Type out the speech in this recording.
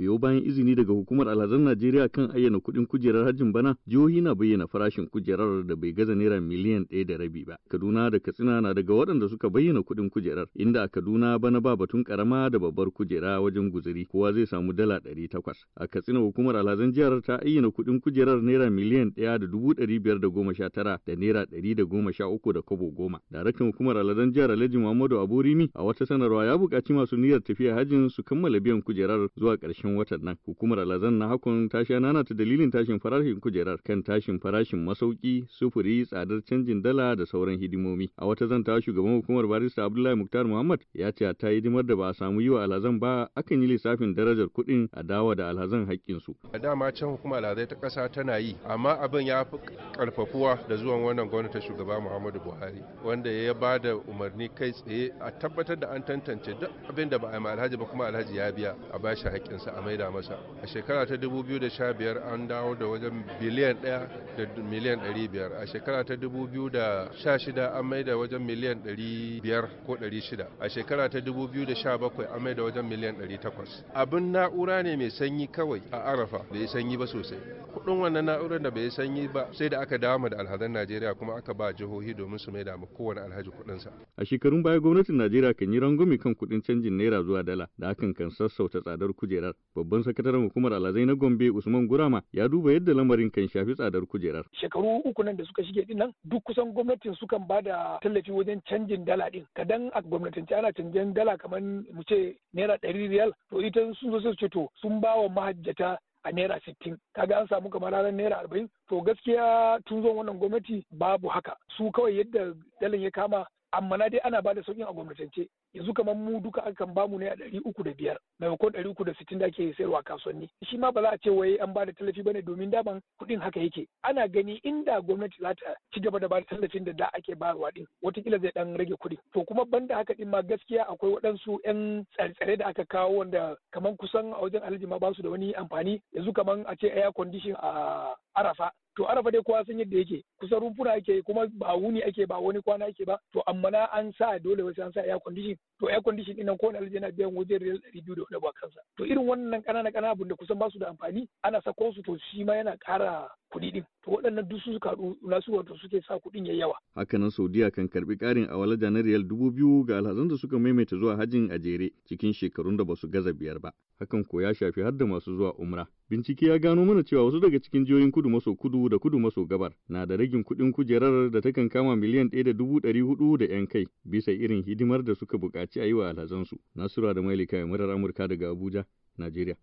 Biyo bayan izini daga hukumar alhazan Najeriya kan ayyana kuɗin kujerar hajjin bana, jihohi na bayyana farashin kujerar da bai gaza naira miliyan ɗaya da rabi ba. Kaduna da Katsina na daga waɗanda suka bayyana kuɗin kujerar, inda a Kaduna bana ba batun karama da babbar kujera wajen guzuri, kowa zai samu dala ɗari takwas. A Katsina hukumar alhazan jihar ta ayyana kuɗin kujerar naira miliyan ɗaya da dubu ɗari biyar da goma sha tara da naira ɗari da goma sha uku da kobo goma. Daraktan hukumar alhazan jihar Alhaji Muhammadu Aburimi a wata sanarwa ya buƙaci masu niyyar tafiya hajjin su kammala biyan kujerar zuwa ƙarshen watan nan. Hukumar alhazan na hakon ta sha nana ta dalilin tashin farashin kujerar kan tashin farashin masauki, sufuri, tsadar canjin dala da sauran hidimomi. A wata zanta shugaban hukumar barista Abdullahi Muktar Muhammad ya ce ta hidimar da ba a samu yi wa alhazan ba akan yi lissafin darajar kuɗin a dawa da alhazan haƙƙinsu. A dama can hukumar alhazai ta ƙasa tana yi amma abin ya fi ƙarfafuwa da zuwan wannan gwamnati shugaba Muhammadu Buhari wanda ya ba da umarni kai tsaye a tabbatar da an tantance duk abin da ba a yi alhaji ba kuma alhaji ya biya a bashi haƙƙinsa a maida masa. A shekara ta 2015 an dawo da wajen biliyan 1 da miliyan 500 a shekara ta 2016 an maida wajen miliyan 500 ko 600 a shekara ta 2017 an maida wajen miliyan 800 abin na'ura ne mai sanyi kawai a arafa bai sanyi ba sosai. Kudin wannan na'urar da bai sanyi ba sai da aka dawo da alhazan najeriya kuma aka ba jihohi domin su maida mu kowane alhaji kudinsa a shekarun baya gwamnatin najeriya kan yi rangwame kan kuɗin canjin naira zuwa dala da hakan kan sassauta tsadar kujerar. Babban sakataren hukumar alhazai na gombe usman gurama ya duba yadda lamarin kan shafi tsadar kujerar. Shekaru uku nan da suka shige ɗin nan duk kusan gwamnatin sukan ba da tallafi wajen canjin dala din. Kadan a gwamnatance ana canjin dala kamar mu ce naira ɗari riyal. To ita sun zo su ce to sun ba wa mahajjata a naira sittin. Kaga an samu kamar ranar naira arba'in. To gaskiya tun zuwan wannan gwamnati babu haka. Su kawai yadda dalin ya kama amma na dai ana ba da sauƙin a gwamnatance. Yanzu kamar mu duka akan ba mu ne a ɗari uku da biyar. Maimakon ɗari uku da sittin da ake sayarwa kasuwanni. Shi ma ba za a ce wai an ba da tallafi ba ne domin daman kuɗin haka yake. Ana gani inda gwamnati za ta ci gaba da ba tallafin da da ake bayarwa din wataƙila zai ɗan rage kuɗi. To kuma banda haka din ma gaskiya akwai waɗansu 'yan tsare-tsare da aka kawo wanda kamar kusan a wajen alhaji ma ba su da wani amfani. Yanzu kamar a ce air condition a arafa to arafa dai kowa san yadda yake. Kusan rumfuna ake kuma ba wuni ake ba wani kwana ake ba. To amma na an sa dole wasu an sa air condition to air condition din kowane alhaji yana biyan wajen riyal ɗari biyu da wani ba kansa. To irin wannan ƙanana ƙanana abin da kusan ba su da amfani ana sako su to shi ma yana ƙara kuɗi din to waɗannan duk su suka nasu wato suke sa kuɗin yayi yawa. Hakanan saudiya kan karɓi ƙarin awalaja na riyal dubu biyu ga alhazan da suka maimaita zuwa hajjin a jere cikin shekarun da ba su gaza biyar ba. Hakan ko ya shafi har da masu zuwa umra. Bincike ya gano mana cewa wasu daga cikin jihohin kudu maso kudu da kudu maso gabar na da ragin kuɗin kujerar da takan kama miliyan ɗaya da dubu ɗari huɗu da ‘yan kai bisa irin hidimar da suka buƙaci a yi wa alhazansu. Nasura da Mailika murar Amurka daga Abuja, Najeriya.